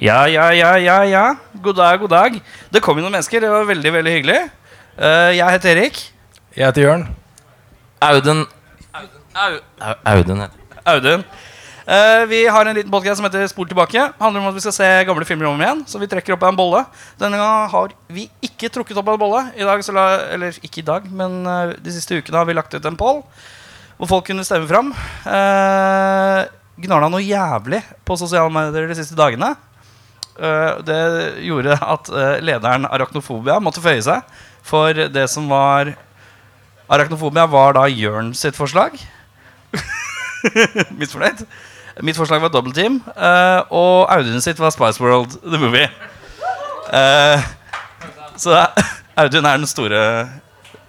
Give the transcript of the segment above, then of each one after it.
Ja, ja, ja, ja, ja. God dag, god dag. Det kom jo noen mennesker. Det var veldig, veldig hyggelig. Eh, jeg heter Erik. Jeg heter Jørn. Audun Au- Au- Audun heter Audun. Eh, vi har en liten podcast som heter Spol tilbake. Handler om at vi skal se gamle filmer om igjen. Så vi trekker opp en bolle. Denne gangen har vi ikke trukket opp en bolle. I dag så la, eller ikke i dag, men eh, de siste ukene har vi lagt ut en poll hvor folk kunne stemme fram. Uh, Gnarna noe jævlig på sosiale medier de siste dagene. Eh, det gjorde at eh, lederen Arachnofobia måtte føye seg. For det som var Arachnofobia var da Jørn sitt forslag. Misfornøyd. Mitt forslag var Double Team. eh, og Audun sitt var Spice World The Movie. Så Audun er den store,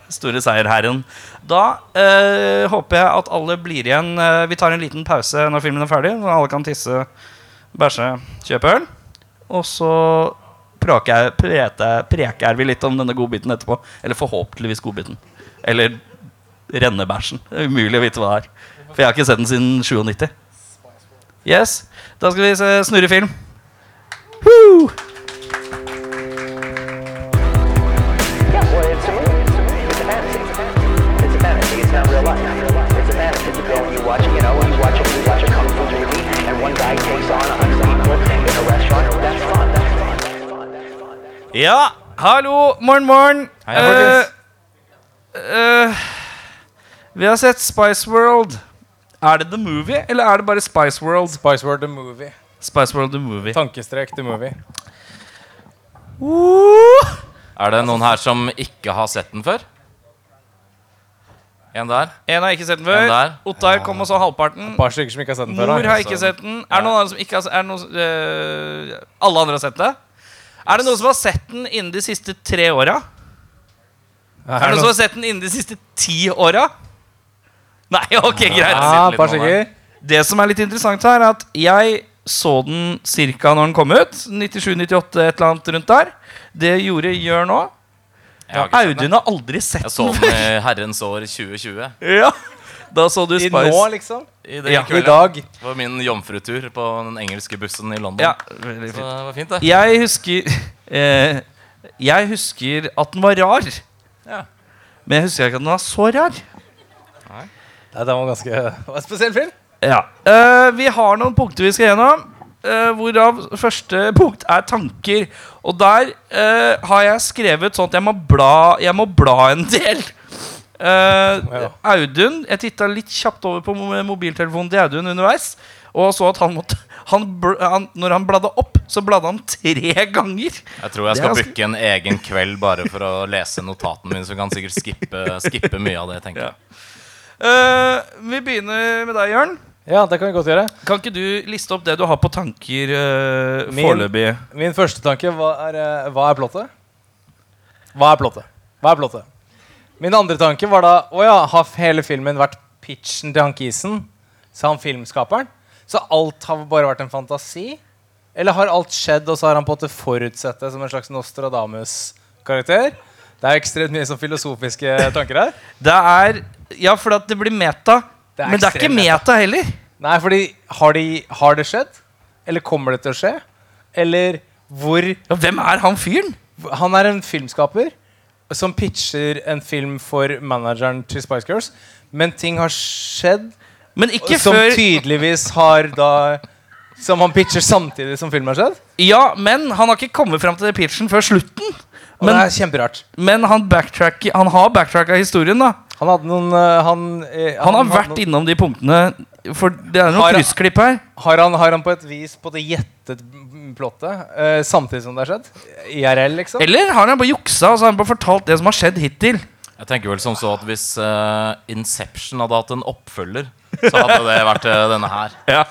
store seierherren. Da eh, håper jeg at alle blir igjen. Vi tar en liten pause når filmen er ferdig. så alle kan tisse, bæsje, kjøpe øl. Og så preker, preker, preker vi litt om denne godbiten etterpå. Eller forhåpentligvis godbiten. Eller rennebæsjen. Det er umulig å vite hva det er. For jeg har ikke sett den siden 97. Yes, Da skal vi se snurre film. Woo! Watch, you know, you watch you watch a kung fu movie, and one guy takes on a hundred Ja, hallo, morgen, morgen. Hei, folkens. Eh, eh, vi har sett Spice World. Er det The Movie, eller er det bare Spice World? Spice World the Movie. Spice World The Movie. Tankestrek the Movie. Uh! Er det noen her som ikke har sett den før? En der. En har ikke sett den En før. der. Ottar kom og så halvparten. Et par stykker som ikke har sett den før. Mor har ikke sett den. Er det noen andre som ikke har sett den? noen, eh, Alle andre har sett det? Er det noen som har sett den innen de siste tre åra? Er Er det noen som har sett den innen de siste ti åra? Nei, ok, greit. Ja, nå, stykker. Det som er litt interessant her, er at jeg så den ca. når den kom ut. 97-98, et eller annet rundt der. Det gjorde Jørn òg. Audun har aldri sett den. før. Jeg så den den i herrens år 2020. Ja. Da så du I Spice. nå, liksom? I, det Ja, I dag? Det var min jomfrutur på den engelske bussen i London. Ja, veldig Så det var fint, det. Jeg husker eh, Jeg husker at den var rar. Ja. Men jeg husker ikke at den var så rar. Nei, det var ganske det var en spesiell film. Ja. Eh, vi har noen punkter vi skal gjennom. eh, hvorav første punkt er tanker. Og der eh, har jeg skrevet sånn at jeg må bla, jeg må bla en del. Eh, Ja. Audun Jeg titta litt kjapt over på mobiltelefonen til Audun underveis. Og så at han måtte han, han, Når han bladde opp, så bladde han tre ganger. Jeg tror jeg skal ganske- booke en egen kveld bare for å lese notatene mine, så kan sikkert skippe, skippe mye av det. tenker jeg Uh, vi begynner med deg, Jørn. Ja, det kan vi godt gjøre. Kan ikke du liste opp det du har på tanker uh, Min- foreløpig? Min første tanke hva er, hva er plottet? Hva er plottet? Hva er plottet? Min andre tanke var da Å ja, har hele filmen vært pitchen til han Kisen? Sa han filmskaperen? Så alt har bare vært en fantasi? Eller har alt skjedd, og så har han på en måte forutsett det som en slags Nostradamus-karakter? Det er ekstremt mye sånn filosofiske tanker her. Det er Ja, for at det blir meta. Det men det er ikke meta, meta heller. Nei, fordi har, de, har det skjedd? Eller kommer det til å skje? Eller hvor Ja, hvem er han fyren? Han er en filmskaper som pitcher en film for manageren til Spice Girls. Men ting har skjedd Men ikke som før tydeligvis har da Som han pitcher samtidig som filmen har skjedd. Ja, men han har ikke kommet fram til det pitchen før slutten. Og Men, det er kjemperart. men han, han har backtracka historien, da. Han hadde noen Han, Han, eh, Han har vært noen- innom de punktene. For det er noen Har- kryssklipp her. har, han, har han på et vis på det gjettet plottet uh, samtidig som det har skjedd? IRL, liksom? Eller har han bare juksa og så har han bare fortalt det som har skjedd hittil? Jeg tenker vel som så at Hvis uh, Inception hadde hatt en oppfølger, så hadde det vært uh, denne her. Ja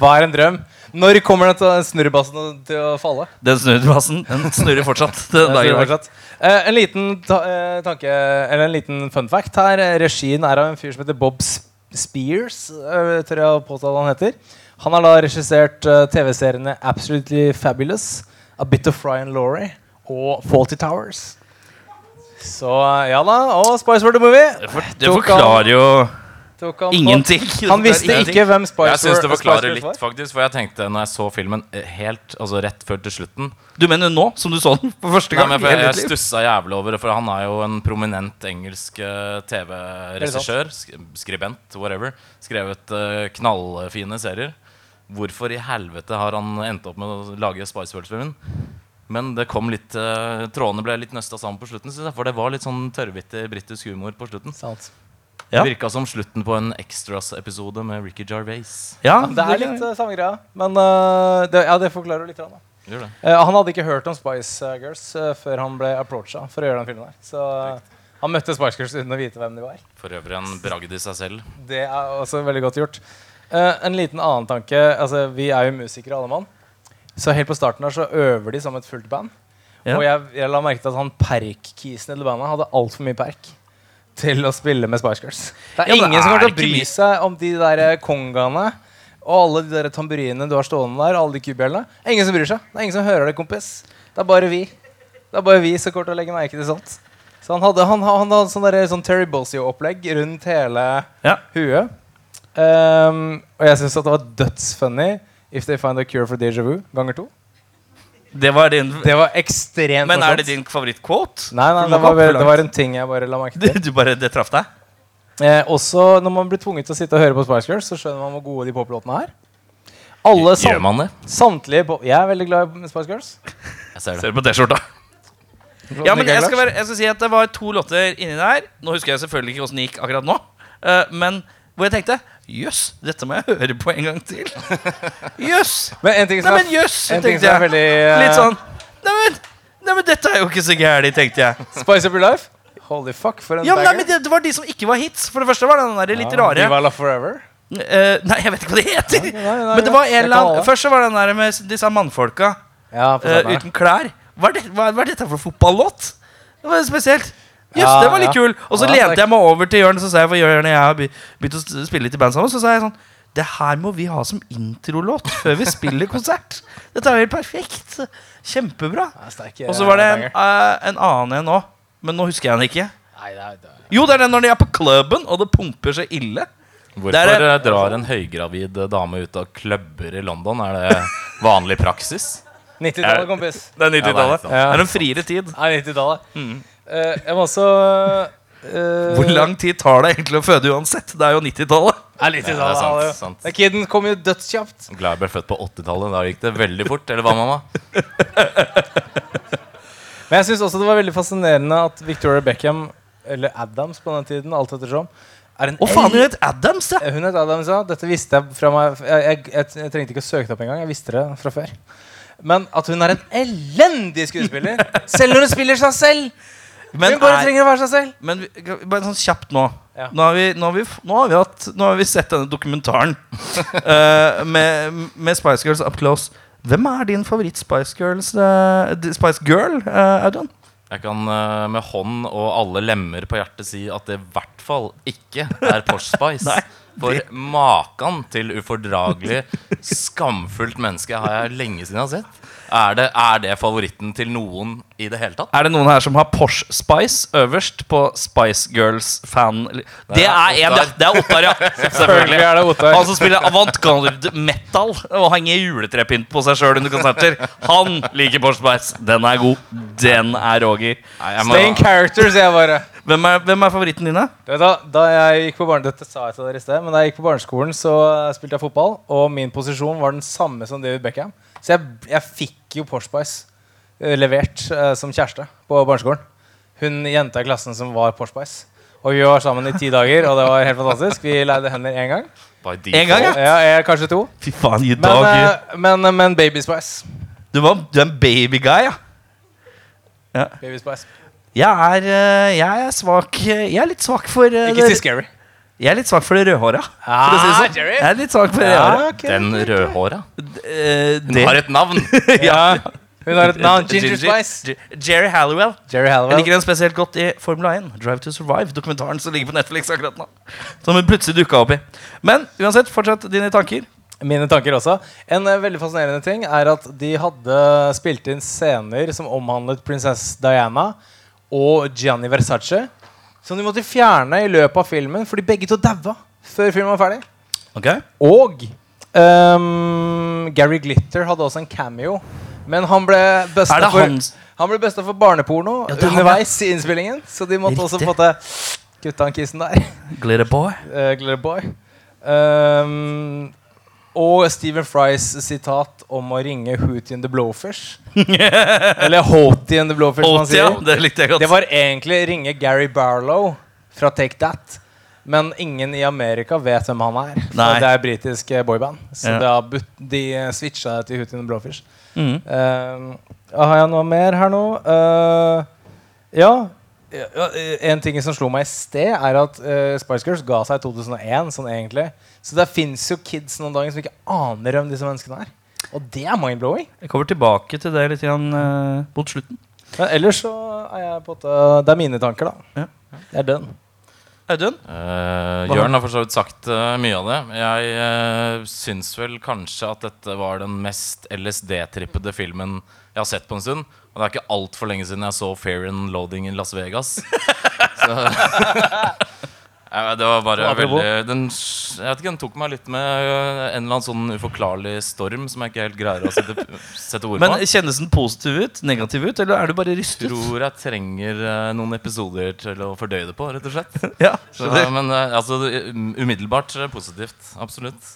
Hva er en drøm? Når kommer den snurrebassen til å falle? Den snurrebassen den snurrer fortsatt. Den Den snurrer fortsatt. Eh, en liten ta eh, tanke Eller en liten fun fact her. Regien er av en fyr som heter Bob S- Spears. Uh, tør jeg å at han heter. Han har da regissert eh, TV-seriene Absolutely Fabulous, A Bit of Fry and Laurie og Faulty Towers. Så eh, ja da. Og Spice World Movie. Det, for, det forklarer jo han på- Ingenting. Han visste ikke hvem Spice var. Jeg syns det forklarer litt, faktisk. For jeg tenkte når jeg så filmen eh, helt, altså rett før til slutten Du mener nå, som du så den for første Nei, gang? men for jeg, jeg stussa jævlig over det, for han er jo en prominent engelsk eh, TV-regissør. Skribent, whatever. Skrevet eh, knallfine serier. Hvorfor i helvete har han endt opp med å lage Spice World-filmen? Men det kom litt uh, trådene ble litt nøsta sammen på slutten, jeg, for det var litt sånn tørrvittig britisk humor på slutten. Sant. Ja. Det virka som slutten på en Extras-episode med Ricky Gervais. Ja, Det er litt uh, samme greia. Men uh, det, ja, det forklarer jo litt. grann, Da. Gjør det. Eh, han hadde ikke hørt om Spice uh, Girls uh, før han ble approacha for å gjøre den filmen. der Så uh, han møtte Spice Girls uten å vite hvem de var. For øvrig en bragd i seg selv. Det er også veldig godt gjort. Eh, en liten annen tanke. Altså, vi er jo musikere, alle mann. Så helt på starten her så øver de som et fullt band. Ja. Og jeg, jeg la merke til at han perk-kisen i det bandet hadde altfor mye perk til å spille med Spice Girls. Det er Ja, ingen som er kommer til å bry seg om de der eh, kongaene og alle de der tamburinene du har stående der. Alle de kubjellene. Ingen som bryr seg. Det er ingen som hører det, kompis. Det er bare vi. Det er bare vi som kommer til å legge merke til sånt. Så han hadde, han, han hadde sånn, der, sånn Terry Bossio-opplegg rundt hele Ja. huet. Um, og jeg syns det var dødsfunny If They Find a Cure for Deja Vu ganger to. Det var din Det var ekstremt Men er det din favorittquote? Nei, nei det, var, det var en ting jeg bare la merke til. du bare, det traff deg? Eh, også når man blir tvunget til å sitte og høre på Spice Girls, så skjønner man hvor gode de poplåtene er. Alle Gjør man det? Samtlige pop Jeg er veldig glad i Spice Girls. Jeg ser det. Ser du på T-skjorta? Ja, men jeg skal, være, jeg skal si at det var to låter inni der. Nå husker jeg selvfølgelig ikke åssen det gikk akkurat nå. Uh, men hvor jeg tenkte Jøss, dette må jeg høre på en gang til. Jøss! Men en ting Nei, som men er, jøss, en ting som er veldig uh... Litt sånn Nei, men, nei, men dette er jo ikke så gærent, tenkte jeg. Spice Up Your Life. Holy fuck, for en Ja, men, nei, men det, det var de som ikke var hits. For det første var den der litt Ja, rare Viva La Forever. Uh, Nei, jeg vet ikke hva det heter. nei, nei, Men det var en eller annen. Først så var den der med disse mannfolka Ja, eh, starten uten klær. Hva er, det, hva, hva er dette for fotballåt? Det var spesielt. Jøss, yes, det var litt kul. Og så Ja, lente takk. jeg meg over til Jørn, så sa jeg for Jørn og jeg har be- begynt å spille litt i band sammen. Så sa jeg sånn Det her må vi ha som introlåt før vi spiller konsert. Dette er helt perfekt. Kjempebra. Og så var det en, banger. eh, en annen en òg. Men nå husker jeg den ikke. Jo, det er den når de er på klubben, og det pumper så ille. Hvorfor er- eh, drar en høygravid eh, dame ut av klubber i London? Er det vanlig praksis? 90-tallet, kompis. Det er 90-tallet. Ja, det, det er en friere tid. Nei, 90-tallet. Eh, jeg må også Uh, Hvor lang tid tar det egentlig å føde uansett? Det er jo 90-tallet. Nei, Ja, det er sant, ja. sant. Kiden kom jo dødskjapt. Glad jeg ble født på 80-tallet. Da gikk det veldig fort. Eller hva, mamma? Men jeg syns også det var veldig fascinerende at Victoria Beckham, eller Adams på den tiden, alt ettersom, er en Å faen, hun het Adams, ja! Hun het Adams, ja. Dette visste jeg fra meg Jeg, jeg, jeg, jeg trengte ikke å søke det opp engang. Jeg visste det fra før. Men at hun er en elendig skuespiller. Selv når hun spiller seg selv! Men, hun bare er, trenger å være seg selv. men vi- bare sånn kjapt nå. Ja. Nå, har vi, nå, har vi, nå, har hatt, nå har vi sett denne dokumentaren uh, med, med Spice Girls up close. Hvem er din favoritt-Spice Girls uh, Spice Girl, uh, Audun? Jeg kan eh, med hånd og alle lemmer på hjertet si at det i hvert fall ikke er Posh Spice. For maken til ufordragelig, skamfullt menneske har jeg lenge siden jeg har sett. Er det, er det favoritten til noen i det hele tatt? Er det noen her som har Porsche Spice øverst på Spice Girls-fan? Det er én, ja. Det er Ottar, ja. Selvfølgelig er det Ottar. Han som spiller avantgarde metal og henger juletrepynt på seg sjøl under konserter. Han liker Porsche Spice. Den er god. Den er Roger. Stay in character, sier jeg bare. Hvem er, hvem er favoritten din, da? Da, da jeg gikk på barne, Dette sa jeg til dere i sted, men da jeg gikk på barneskolen, så eh, spilte jeg fotball, og min posisjon var den samme som David Beckham. Så jeg, jeg fikk jo Porsche Spice eh, levert uh, som kjæreste på barneskolen. Hun jenta i klassen som var Porsche Spice. Og vi var sammen i ti dager, og det var helt fantastisk. Vi leide hender én gang. En gang, ja. Ja, jeg, kanskje to. Fy faen, i Men, uh, men, men Baby Spice. du, var, du er en babyguy, ja. Baby Spice. Jeg er, eh, jeg er svak Jeg er litt svak for eh, Ikke si scary. Jeg er litt svak for det rødhåra. for å si det Ah, sånn. Jerry. Jeg er litt svak for det Ja, rødhåra. Okay, Den rødhåra. Eh, Hun har et navn! Ja. Hun har et navn. Ginger Spice. Jerry Halliwell. Jerry Jeg liker den spesielt godt i Formula 1. Drive to Survive, dokumentaren som ligger på Netflix akkurat nå. Som hun plutselig dukka opp i. Men uansett, fortsett dine tanker. Mine tanker også. En eh, veldig fascinerende ting er at de hadde spilt inn scener som omhandlet prinsesse Diana og Gianni Versace. Som de måtte fjerne i løpet av filmen fordi begge to daua. før filmen var ferdig. Okay. Og um, Gary Glitter hadde også en cameo. Men han ble busta for, for barneporno Ja, er underveis i innspillingen. Så de måtte også Riktig. på en måte kutte han kissen der. Glitter boy. uh, Glitter Boy. Ehm, og Stephen Frys sitat om å ringe Hootie and the Blowfish. Eller Hootie and the Blowfish, Åt, ja, det. Det var egentlig ringe Gary Barlow fra Take That. Men ingen i Amerika vet hvem han er. Det er britisk eh, boyband. Så Ja. de eh, switcha til Hootie and the Blowfish. Mm. Uh, har jeg noe mer her nå? Uh, ja. Ja, En ting som slo meg i sted, er at uh, Spice Girls ga seg i 2001. Sånn egentlig Så det fins jo kids noen dager som ikke aner hvem disse menneskene er. Og det er mind-blowing. Jeg kommer tilbake til det litt igjen uh, mot slutten. Men ellers så er jeg på at Det er mine tanker, da. Ja. Det er dønn. Audun? Uh, Jørn har for så vidt sagt uh, mye av det. Jeg uh, syns vel kanskje at dette var den mest LSD-trippede filmen jeg har sett på en stund. Og det er ikke altfor lenge siden jeg så Fair and Loading i Las Vegas. Så Det var bare veldig den, Jeg vet ikke, den tok meg litt med øh, en eller annen sånn uforklarlig storm som jeg ikke helt greier å sette, sette ord Men. Kjennes den positiv ut? Negativ ut? Eller er du bare rystet? tror jeg trenger øh, noen episoder til å fordøye det på, rett og slett. Ja, Så, men øh, altså, um- umiddelbart positivt. Absolutt.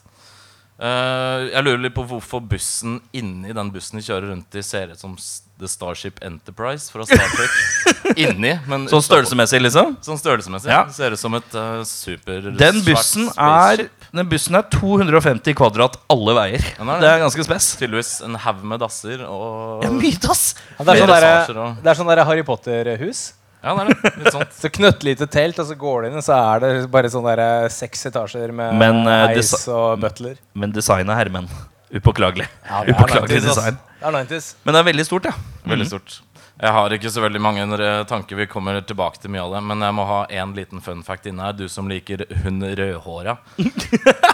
Eh, jeg lurer litt på hvorfor bussen inni den bussen de kjører rundt i, ser ut som The Starship Enterprise fra Star Trek. inni, men Sånn størrelsesmessig, liksom? Sånn størrelsesmessig. Ja. Ser ut som et uh, supersvært Den bussen, er, den bussen er 250 kvadrat alle veier. Ja, det. Er ganske spes. Tydeligvis en haug med dasser og Ja, mye, dass! Ja, det er sånn derre- er sånn der Harry Potter-hus. Ja, det er det. Litt sånt. Så knøttlite telt, og så går du inn, og så er det bare sånne der eh, seks etasjer med Men, uh, heis og butler. Men designet, herremenn. Upåklagelig. Ja, det er Upåklagelig 90s, design. Det er 90s. Men det er veldig stort, ja. Veldig stort. Jeg har ikke så veldig mange eh, tanker. Vi kommer tilbake til mye av det. Men jeg må ha én liten fun fact inne her. Du som liker hun rødhåra.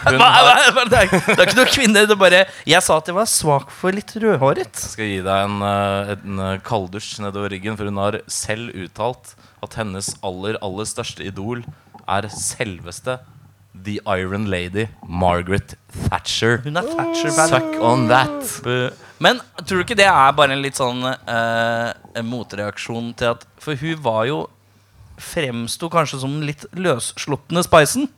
Hun har, det, er, det ikke noen kvinner. Det er bare Jeg sa at jeg var svak for litt rødhåret. skal gi deg en, eh, en eh, kalddusj nedover ryggen, for hun har selv uttalt at hennes aller, aller største idol er selveste The Iron Lady Margaret Thatcher. Hun er Thatcher-fan. Suck on that. Men tror du ikke det er bare en litt sånn uh, en motreaksjon til at For hun var jo Fremsto kanskje som den litt løsslupne Spicen.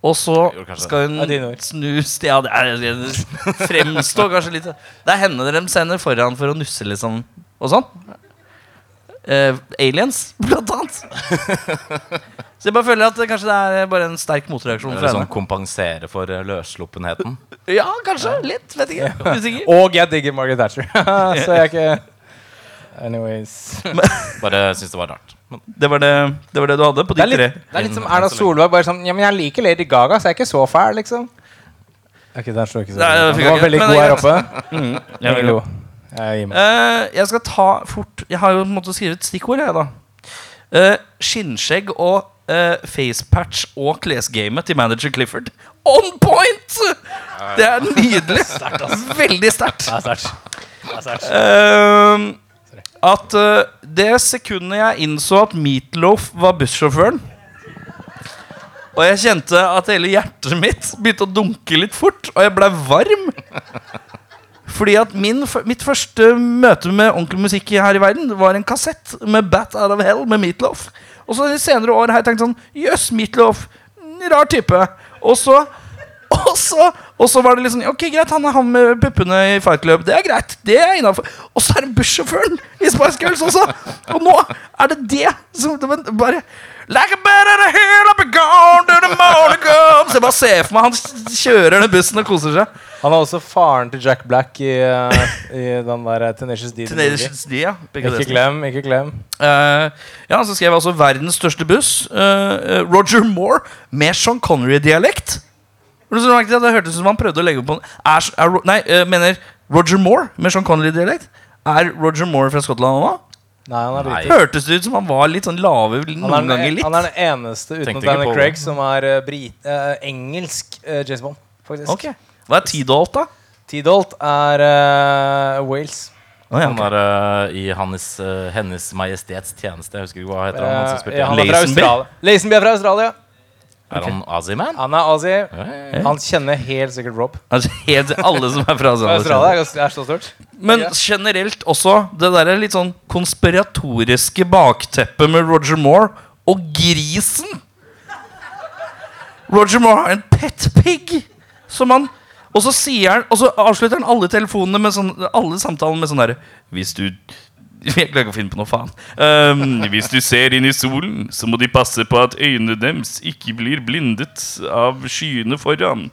Og så skal hun snus Ja, det er, fremstå kanskje litt Det er henne dere sender foran for å nusse, liksom. Og sånn. Eh, aliens, blant annet. Så jeg bare føler at det kanskje det er bare en sterk motreaksjon Eller sånn kompensere for eh, løssluppenheten. Ja, kanskje. Litt. Vet ikke. Usikker. Og jeg digger Margaret Thatcher. så jeg er ikke Anyways. Bare syns det var rart. Det var det, det var det du hadde på Det de tre. det er litt som Erna Solberg. Bare sånn Ja, men jeg liker Lady Gaga, så jeg er ikke så fæl, liksom. Ok, der står ikke så Nei, det var veldig god er her oppe. Jeg Jeg jo. Jeg gir meg. Eh, jeg skal ta fort Jeg har jo på en måte skrevet stikkord, jeg, da. Uh, skinnskjegg og uh, facepatch og klesgamet til manager Clifford. On point! Det er nydelig. Veldig sterkt. Er er. Eh, at uh, det sekundet jeg innså at Meatloaf var bussjåføren Og jeg kjente at hele hjertet mitt begynte å dunke litt fort, og jeg blei varm. Fordi at min, mitt første møte med ordentlig musikk her i verden var en kassett med Bat Out of Hell med Meatloaf. Og så i senere år har jeg tenkt sånn Jøss, Meatloaf. Rar type. Og så og så, og så var det liksom Ok, greit, han er han med puppene i Fight Club. Det er greit. Det er innafor. Og så er det bussjåføren i Spice Girls også. Og nå er det det som det bare Like a bed in a hill up and gone to the morning comes. Jeg bare ser for meg han kjører den bussen og koser seg. Han er også faren til Jack Black i, uh, i den der uh, Tenacious D. Tenacious D, ja. Begge Ikke glem, ikke glem. Uh, ja, så skrev jeg altså 'Verdens største buss'. Eh, eh, Roger Moore med Sean Connery-dialekt. Det hørtes ut som han prøvde å legge på en er, er, Nei, uh, mener Roger Moore med Sean Connery-dialekt. Er Roger Moore fra Skottland òg? Nei, han er Nei. Hørtes det ut som han var litt sånn lave Han noen er, den, ganger litt? han er den eneste utenom Tenkte ikke Daniel på Craig det. som er uh, brit, eh, engelsk uh, James Bond. Faktisk. Ok Hva er T-Dalt, da? T-Dolt er eh, Wales. Å, ja, Han er øh, i hans, øh, Hennes Majestets tjeneste. Jeg husker ikke hva heter han. han som Eh, spilte han er fra Lazenby? Australia. Lazenby er fra Australia. Er han Aziman? Han er Azi. Han kjenner helt sikkert Rob. Altså, helt, alle som er fra Australia. Australia er er så stort. Men generelt også det der litt sånn konspiratoriske bakteppet med Roger Moore og grisen. Roger Moore har en pet pig som han Og så sier han Og så avslutter han alle telefonene med sånn Alle samtalene med sånn derre Hvis du Jeg klarer ikke å finne på noe faen. Um, hvis du ser inn i solen, så må de passe på at øynene deres ikke blir blindet av skyene foran.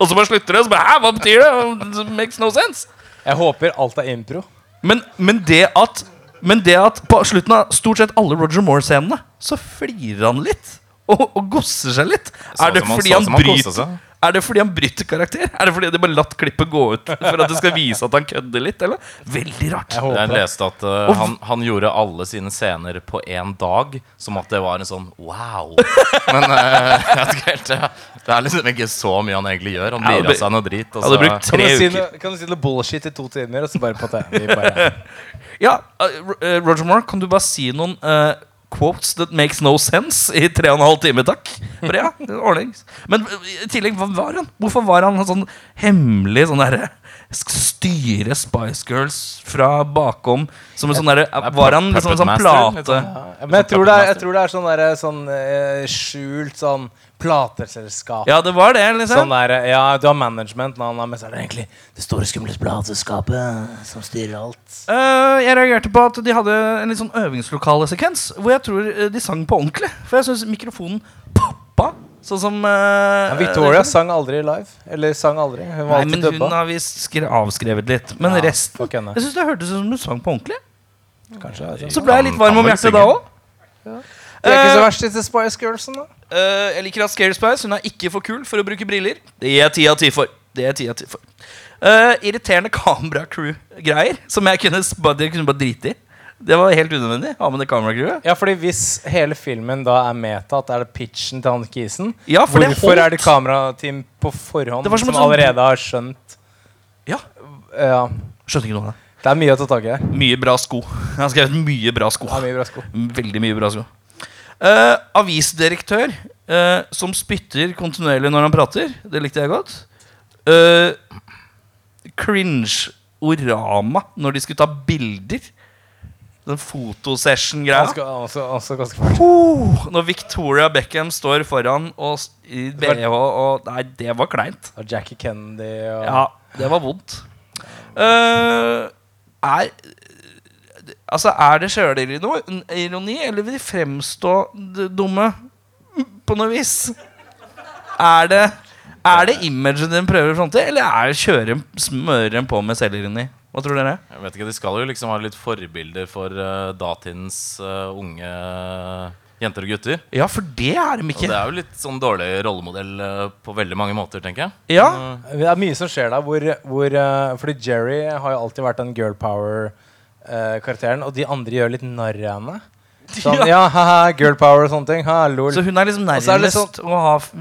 Og så bare slutter det, og så bare Hæ, hva betyr det? It makes no sense. Jeg håper alt er impro. Men, men, det at, men det at på slutten av stort sett alle Roger Moore-scenene, så flirer han litt. Og, og gosser seg litt. Så Er det, fordi han han bryter, seg. Er det fordi han bryter karakter? Er det fordi de bare latt klippet gå ut for at det skal vise at han kødder litt? Eller? Veldig rart. Jeg Jeg leste at uh, han, han gjorde alle sine scener på én dag, som at det var en sånn wow. Men uh, jeg vet ikke helt det. Det er liksom ikke så mye han egentlig gjør. Han Ja, lirer av seg noe drit. Og hadde så, brukt Kan du, si noe, kan du si noe bullshit i to timer, og så bare på det? Vi bare, Ja, uh, Roger Moore, kan du bare si noen uh, quotes that makes no sense i tre og en halv time, takk? For ja. Men i tillegg, hva var han? Hvorfor var han en sånn hemmelig sånn derre Styre Spice Girls fra bakom som en sånn derre er Var han liksom en sånn plate ja, men jeg tror, det er, jeg tror det er sånn, derre sånn eh, skjult sånn plateselskap. Ja, det var det, liksom. Sånn der, ja, du har management, men han er- mest egentlig det store, skumle plateselskapet som styrer alt. Uh, jeg reagerte på at de hadde en litt sånn øvingslokale-sekvens hvor jeg tror eh, de sang på ordentlig. For jeg syns mikrofonen poppa. Sånn som uh, Ja, Victoria sang aldri live. Eller sang aldri. Hun var Nei, alltid hun har visst avskrevet litt. Men Ja, resten. Jeg synes det hørtes ut som hun sang på ordentlig. Kanskje, altså. Så ble jeg litt varm om hjertet da òg. Det er ikke så verst, disse Spice Girlsen, da. Eh, jeg liker at Scary Spice Hun er ikke for kul for å bruke briller. Det gir jeg ti av ti for. Det er ti av ti for. Uh, irriterende kameracrew-greier som jeg kunne, jeg kunne bare drite i. Det var helt unødvendig. Ha med det kameracrewet. Ja, fordi hvis hele filmen da er metatt, er det pitchen til han kisen? Ja, for Hvorfor det er det kamerateam på forhånd som som, sånn- allerede har skjønt Ja, Ja, Skjønte ikke noe av det. det er mye å ta tak i. Mye bra sko. Jeg har skrevet mye bra sko. Er mye bra sko. Veldig mye bra sko. Eh, avisdirektør uh, som spytter kontinuerlig når han prater. Det likte jeg godt. Uh, Cringe-orama når de skulle ta bilder. Den fotosession-greia. Uh, når Victoria Beckham står foran og i BH og Nei, det var kleint. Og Jackie Kennedy og Ja, det var vondt. Uh, er Altså, er det sjølironi, eller vil de fremstå d- dumme på noe vis? Er det Er det imaget de prøver å fronte, eller er det kjøre, smøre på med selvironi? Hva tror dere? Jeg vet ikke, De skal jo liksom ha litt forbilder for uh, datidens uh, unge jenter og gutter. Ja, for det er de Og ikke. det er jo litt sånn dårlig rollemodell uh, på veldig mange måter, tenker jeg. Ja, Det er mye som skjer der. Hvor, hvor, eh, fordi Jerry har jo alltid vært en girl power-karakteren, og de andre gjør litt narr av henne. Sånn, ja, haha, girl power og sånne ting. Ha, lol. Så hun er liksom nærmest så er det nærmest å ha f-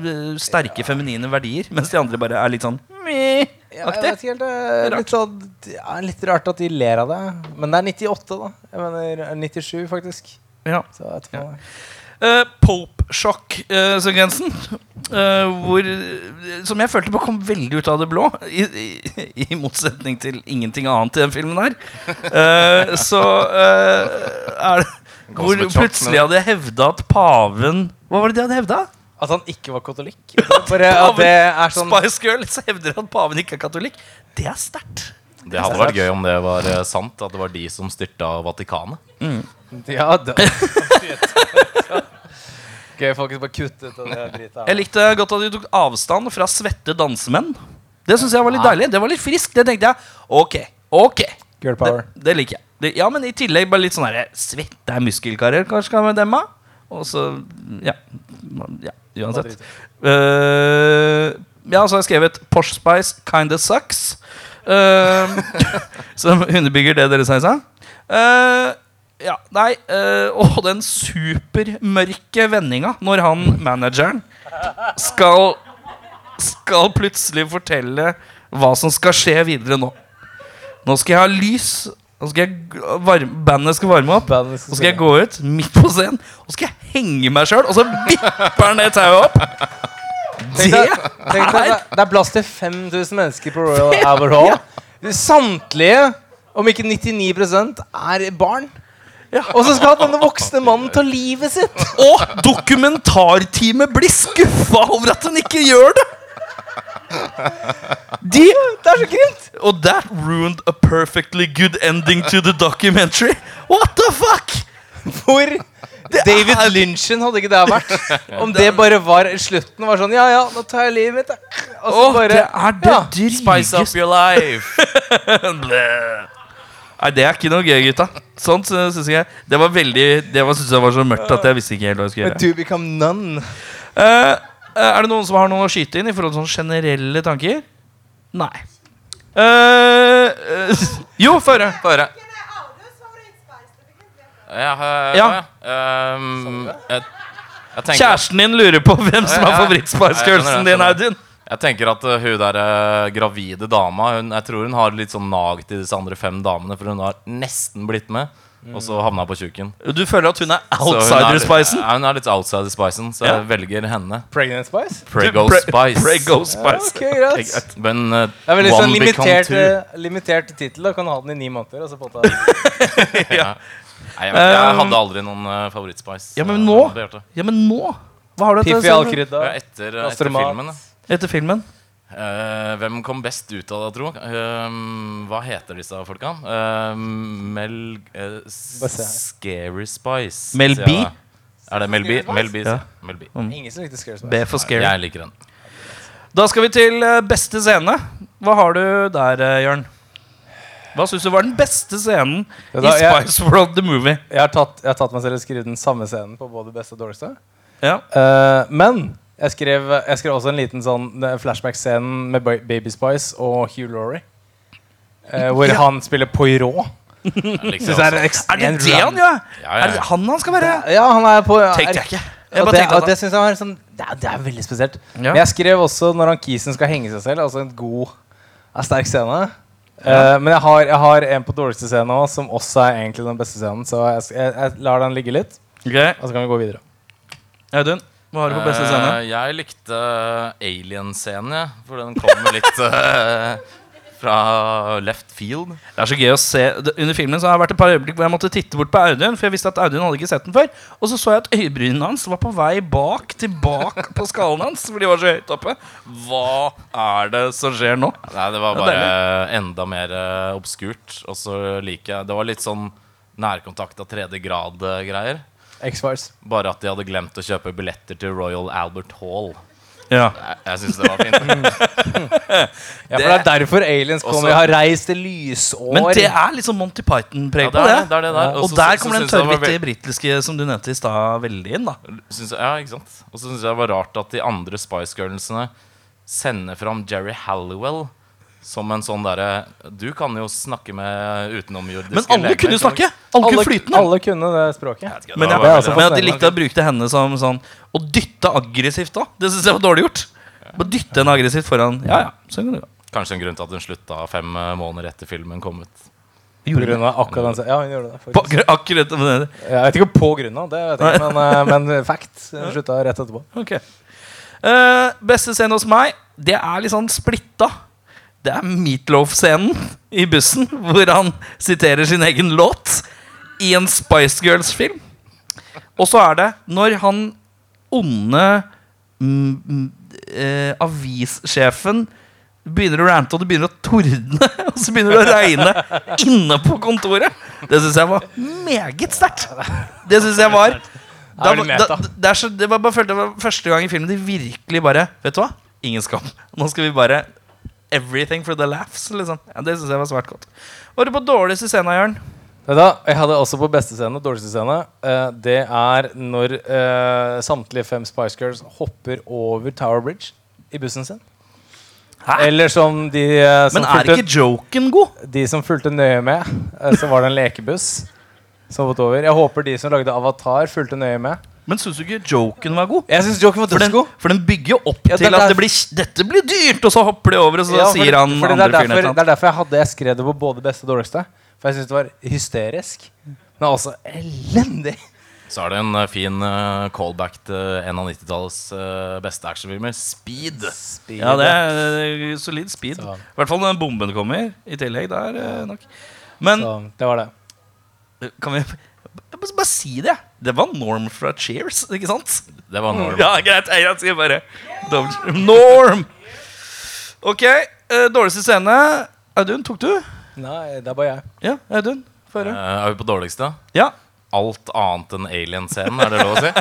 sterke feminine verdier, mens de andre bare er litt sånn meh. Ja, helt, det er litt, sånn, er litt rart at de ler av det. Men det er 98, da. Jeg mener 97, faktisk. Ja. Så etterpå, hva. Uh, Pope-sjokk-sekvensen. Uh, hvor Som jeg følte bare kom veldig ut av det blå. I, i, i motsetning til ingenting annet i den filmen her. Uh, så uh, er det Hvor sjokk, plutselig hadde jeg hevda at paven Hva var det de hadde hevda? At han ikke var katolikk. Bare at det er sånn Spice Girls hevder at paven ikke er katolikk. Det er sterkt. Det hadde vært gøy om det var eh, sant, at det var de som styrta Vatikanet. Ja, da. Gøy, folk bare kutte ut det dritet. Jeg likte godt at du tok avstand fra svette dansemenn. Det synes jeg var litt deilig. Det var litt friskt. Det tenkte jeg. Ok, ok Girl power. Det, det liker jeg. Det, ja, men i tillegg bare litt sånn her Svette er muskelkarer, kanskje kan vi demme? Og så Ja. ja uansett. Uh, ja, så har jeg skrevet Posh Spice kinda sucks. Uh, som underbygger det dere sa i stad. Eh, ja, nei øh, Og den supermørke vendinga når han manageren skal Skal plutselig fortelle hva som skal skje videre nå. Nå skal jeg ha lys Nå skal jeg varme, bandet skal varme opp. Skal Og så skal jeg gå ut midt på scenen og skal jeg henge meg sjøl, og så vipper han det tauet opp. Det det- det er plass til 5000 mennesker på Royal Albert Hall. Samtlige, om ikke 99% er barn. Og så skal denne voksne mannen ta livet sitt. Og dokumentarteamet blir skuffa over at han ikke gjør det! De, Det er så grimt! og that ruined a perfectly good ending to the documentary. What the fuck? Hvor David Lynchen hadde ikke det vært. Om det bare var slutten. Var sånn Ja, ja, nå tar jeg livet mitt. Og så Åh, bare det er det ja. Spice up your life. Nei, det er ikke noe gøy, gutta. Sånt synes jeg Det var veldig Det var, synes jeg var så mørkt at jeg visste ikke helt hva jeg skulle gjøre. To become none. Eh, eh, er det noen som har noe å skyte inn i forhold til sånne generelle tanker? Nei. Eh, jo, få høre. Få. Ja, øh, Ja. ja. Um, jeg, jeg tenker Kjæresten din lurer på hvem som er ja. favorittspice-girlsen Nei, din, Audun. Jeg tenker at uh, hun der uh, gravide dama hun, Jeg tror hun har litt sånn nag til disse andre fem damene, for hun har nesten blitt med, og så havna på tjukken. Du føler at hun er Så hun er litt- outsider-spicen? Ja, hun er litt outsider-spicen, så Ja. jeg velger henne. Pregnant Spice? Prego Pre- Spice. Prego Spice. Ok, greit. Men uh, Det er sånn one limitert, eh, limitert tittel. Kan ha den i ni måneder. Og så på Ja. Nei, jeg, vet, jeg hadde aldri noen uh, favorittspice. Ja, men nå? Ja, men nå? Hva har du etter? Piffi? Al-Krydda. Ja, etter, etter filmen. da. Etter filmen? Uh, hvem kom best ut av det, tro? Uh, hva heter disse folka? Uh, Mel. Scary Spice. Mel B? Er det Mel B? Mel B, Ja. Mel B. Ingen som likte Scary Spice. B for scary. Jeg liker den. Da skal vi til beste scene. Hva har du der, Jørn? Hva syns du var den beste scenen da, i Spice jeg- World the Movie? Jeg har, tatt, jeg har tatt meg selv og skrevet den samme scenen på både beste og dårligste. Ja. Eh, men jeg skrev, jeg skrev også en liten sånn eh, flashback-scenen med Baby Spice og Hugh Laurie. eh, hvor Ja. han spiller Poirot. Jeg er også. Er det det han gjør? Ja, ja, Er det han han skal være? Ja, han er på jeg ikke. Jeg og det, og det synes jeg var sånn det er, det er veldig spesielt. Ja. Men jeg skrev også når han Kisen skal henge seg selv. Altså en god, en sterk scene. Uh, men jeg har, jeg har en på dårligste scene òg, som også er egentlig den beste scenen. Så jeg, jeg, jeg lar den ligge litt, okay. og så kan vi gå videre. Audun, hva har du på beste scene? Uh, jeg likte Alien-scenen, ja, For den kommer litt uh, fra left field. Det er så gøy å se Under filmen så har det vært et par øyeblikk hvor jeg måtte titte bort på Audun, for jeg visste at Audun hadde ikke sett den før. Og så så jeg at øyebrynene hans var på vei bak tilbake på skallen hans, for de var så høyt oppe. Hva er det som skjer nå? Nei, det var bare bare enda mer eh, obskurt. Og så liker jeg Det var litt sånn nærkontakt av tredje grad-greier. X-Files. Bare at de hadde glemt å kjøpe billetter til Royal Albert Hall. Ja. Jeg, jeg syns det var fint. Ja, for det er derfor aliens Også- kommer. Vi har reist til lysår. Men det er sånn Monty Python-preg Ja, på det det. er det, det er det der. Og Også- der så- kommer den synes jeg det var tørrhvite britiske som du nevnte i stad, veldig inn. da Synes, Ja, ikke sant? Og så syns jeg det var rart at de andre Spice Girlsene sender fram Jerry Halliwell som en sånn derre Du kan jo snakke med utenomjordiske Men alle kunne jo snakke! Alle kunne flytende. alle kunne det språket. ikke? Men, jeg, det altså men at de likte å bruke henne som sånn Å dytte aggressivt da Det syns jeg var dårlig gjort. Å dytte henne aggressivt foran. Ja, ja, sånn kan det gå. Kanskje en grunn til at hun slutta fem eh, måneder etter filmen kom ut. På grunn av akkurat den Ja, hun gjorde det. På, akkurat, men. Jeg vet ikke på grunn av det, vet ikke, men, eh, men fact. Hun slutta rett etterpå. Ok. Uh, beste scene hos meg, det er litt sånn splitta. Det er Meatloaf-scenen i bussen, hvor han siterer sin egen låt i en Spice Girls-film. Og så er det når han onde mm, mm, eh, avissjefen begynner å rante, og det begynner å tordne, og så begynner det å regne inne på kontoret. Det syns jeg var meget sterkt. Det syns jeg var da, da, det, så, det var bare første gang i filmen de virkelig bare Vet du hva? Ingen skam. Nå skal vi bare Everything for the laughs. Liksom. Ja, det syns jeg var svært godt. Var du på dårligste scenen, Jørn? Jeg hadde også på beste scene, dårligste scene. eh, det er når eh, samtlige fem Spice Girls hopper over Tower Bridge i bussen sin. Hæ? Eller som de, eh, som, Men er fulgte, ikke joken god? de som fulgte nøye med, så var det en lekebuss som hoppet over. Jeg håper de som lagde Avatar, fulgte nøye med. Men syns du ikke joken var god? Jeg synes joken var For den, dødsgod. for den bygger jo opp Ja, det til er at det derfor- blir, dette blir dyrt, og så hopper de over, og så Ja, for sier han for det, andre er fyren et derfor, eller det annet. er derfor jeg hadde jeg skrev det på både beste og dårligste. For jeg syns det var hysterisk. Men også elendig. Så er det en eh, fin eh, callback til en av 90-tallets eh, beste actionfilmer, Speed. Ja, det er eh, solid speed. Så. I hvert fall når den bomben kommer i tillegg. Det er eh, nok. Men Så det var det. kan vi bare, bare si det? Det var Norm fra Cheers, ikke sant? Det var Norm. Ja, greit. Jeg sier bare Norm Norm! Ok, eh, dårligste scene. Audun, tok du? Nei, det er bare jeg. Ja, Audun. Få høre. Eh, er vi på dårligste? Ja. Alt annet enn alien-scenen, er det lov å si?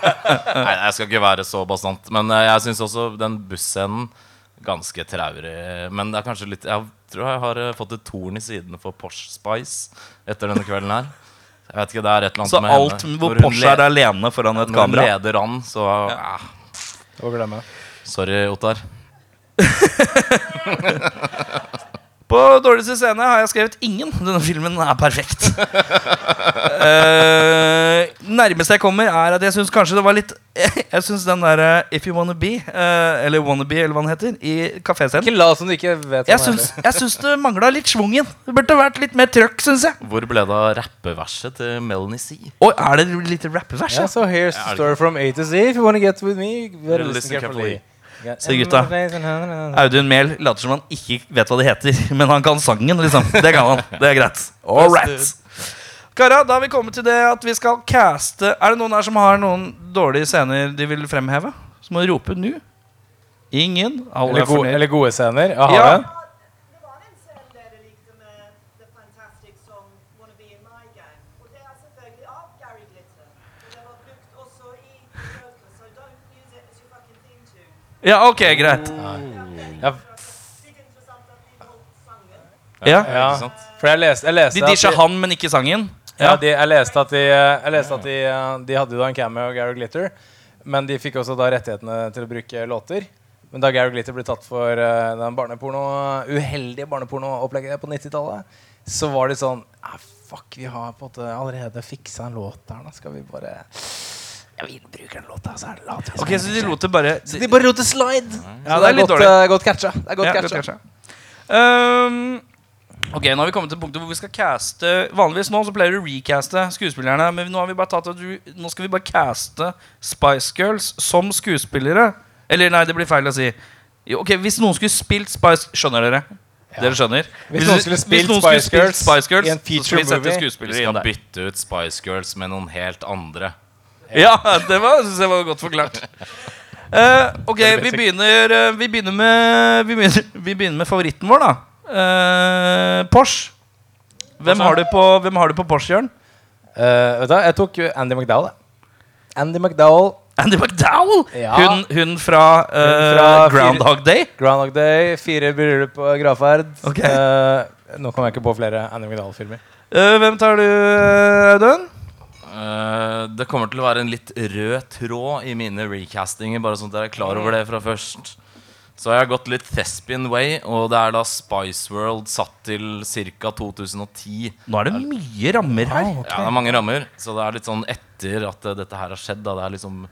Nei, jeg skal ikke være så bastant. Men eh, jeg syns også den busscenen ganske traurig. Men det er kanskje litt Jeg tror jeg har fått et torn i siden for Porsche Spice etter denne kvelden her. Jeg vet ikke, det er et eller annet Så med alt henne. hvor Porsche er alene foran et Når hun leder an, så ja. Å glemme. Sorry, Ottar. På dårligste scene har jeg skrevet ingen. Denne filmen er perfekt. uh, nærmeste jeg kommer, er at jeg syns kanskje det var litt Jeg syns den derre If You Wanna Be, uh, eller Wannabe, eller hva den heter, i kaféscenen Ikke la som du ikke vet Jeg syns, jeg syns det mangla litt schwungen. Det burde vært litt mer trøkk, syns jeg. Hvor ble det av rappeverset til Melanie C? Oi, er det litt rappevers? Ja, Ja? so here's the story from A to Z. If you wanna get with me, Listen listen carefully. Se, gutta. Audun Mehl later som han ikke vet hva det heter, men han kan sangen, liksom. Det kan han. Det er greit. All right. Kara, da har vi kommet til det at vi skal caste Er det noen her som har noen dårlige scener de vil fremheve? Så må du rope nå. Ingen. Alle Eller, er gode, fornøyd. eller gode scener. Jeg har Ja. en. Det var en scene der det likte med The Fantastic som Wanna Be In My Gang. Og det er selvfølgelig av Gary Glitter. Og det var brukt også i Joker, så don't use it as your fucking theme tune. Ja, ok, greit. Ja, de sangen. Ja. ja. Sant? For jeg leste, jeg leste De disja han, men ikke sangen. Ja, de, jeg leste at, de, jeg leste at de, de hadde jo da en cameo av Gary Glitter. Men de fikk også da rettighetene til å bruke låter. Men da Gary Glitter ble tatt for uh, den barneporno, uheldige barnepornoopplegget på 90-tallet, så var det sånn ah, Fuck, vi har på en måte allerede fiksa en låt der. Da skal vi bare Jeg vil bruke den låta, så er det lat. vi Ok, Så de lot det bare Så de bare lot det slide. Ja, så det er litt godt, dårlig. eh, godt catcha. Det er godt Ja, catcha. godt catcha. Um, ok, nå har vi kommet til punktet hvor vi skal caste Vanligvis nå så pleier du å recaste skuespillerne, men nå har vi bare tatt at du, Nå skal vi bare caste Spice Girls som skuespillere. Eller nei, det blir feil å si. Jo, ok, Hvis noen skulle spilt Spice Skjønner dere? Dere skjønner? Hvis noen skulle spilt noen skulle Spice Girls Spice Girls i en så skal feature vi sette movie, Vi skuespillere inn skal der. bytte ut Spice Girls med noen helt andre. Ja, det var, synes jeg var godt forklart. Uh, ok, vi begynner, uh, vi, begynner med, vi, begynner, vi begynner med favoritten vår, da. Uh, Porsche. Hvem har du på, hvem har du på Porsche, Jørn? Eh, vet du, jeg tok Andy McDowell. Andy McDowell, Andy McDowell! Ja. Hun, hun fra, eh, Hun fra Groundhog Day. Groundhog Day, fire bryllup på gravferd. Okay. Eh, nå kommer jeg ikke på flere Andy McDowell-filmer. Eh, hvem tar du, Audun? Eh, det kommer til å være en litt rød tråd i mine recastinger, bare sånn at dere er klar over det fra først. Så jeg har gått litt Thespian Way, og det er da Spice World satt til ca. 2010. Nå er det mye rammer her. Ja, det er mange rammer, så det er litt sånn etter at eh, dette her har skjedd. Da. Det er liksom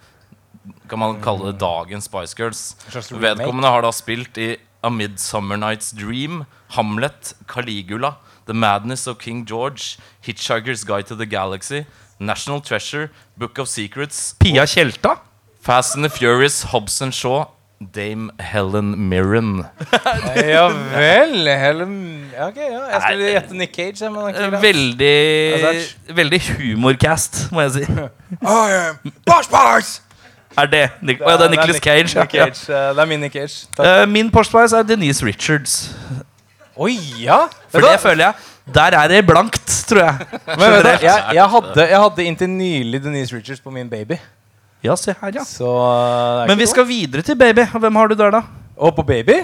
Kan man kalle det dagens Spice Girls. Vedkommende har da spilt i A Midsummer Night's Dream, Hamlet, Caligula, The Madness of King George, Hitchhiker's Guide to the Galaxy, National Treasure, Book of Secrets, Pia Tjelta. Fast and the Furious, Hobson Shaw, Dame Helen Mirren. ja vel. Helen ok, ja. Jeg skulle gjette Nick Cage. Men det. Veldig, veldig humorcast, må jeg si. Bosh, bosh! Er det, Nick, Å, ja, det er Nicholas Cage? Nick ja. Cage. eh, Det er min Nick Cage. Takk. Eh, min Porsche er Denise Richards. Oi, ja! For det føler jeg Der er det blankt, tror jeg. Men vet jeg, jeg, hadde, jeg hadde inntil nylig Denise Richards på min baby. Ja, se her, ja. Så er Men vi skal videre til baby. Hvem har du der, da? Og på baby?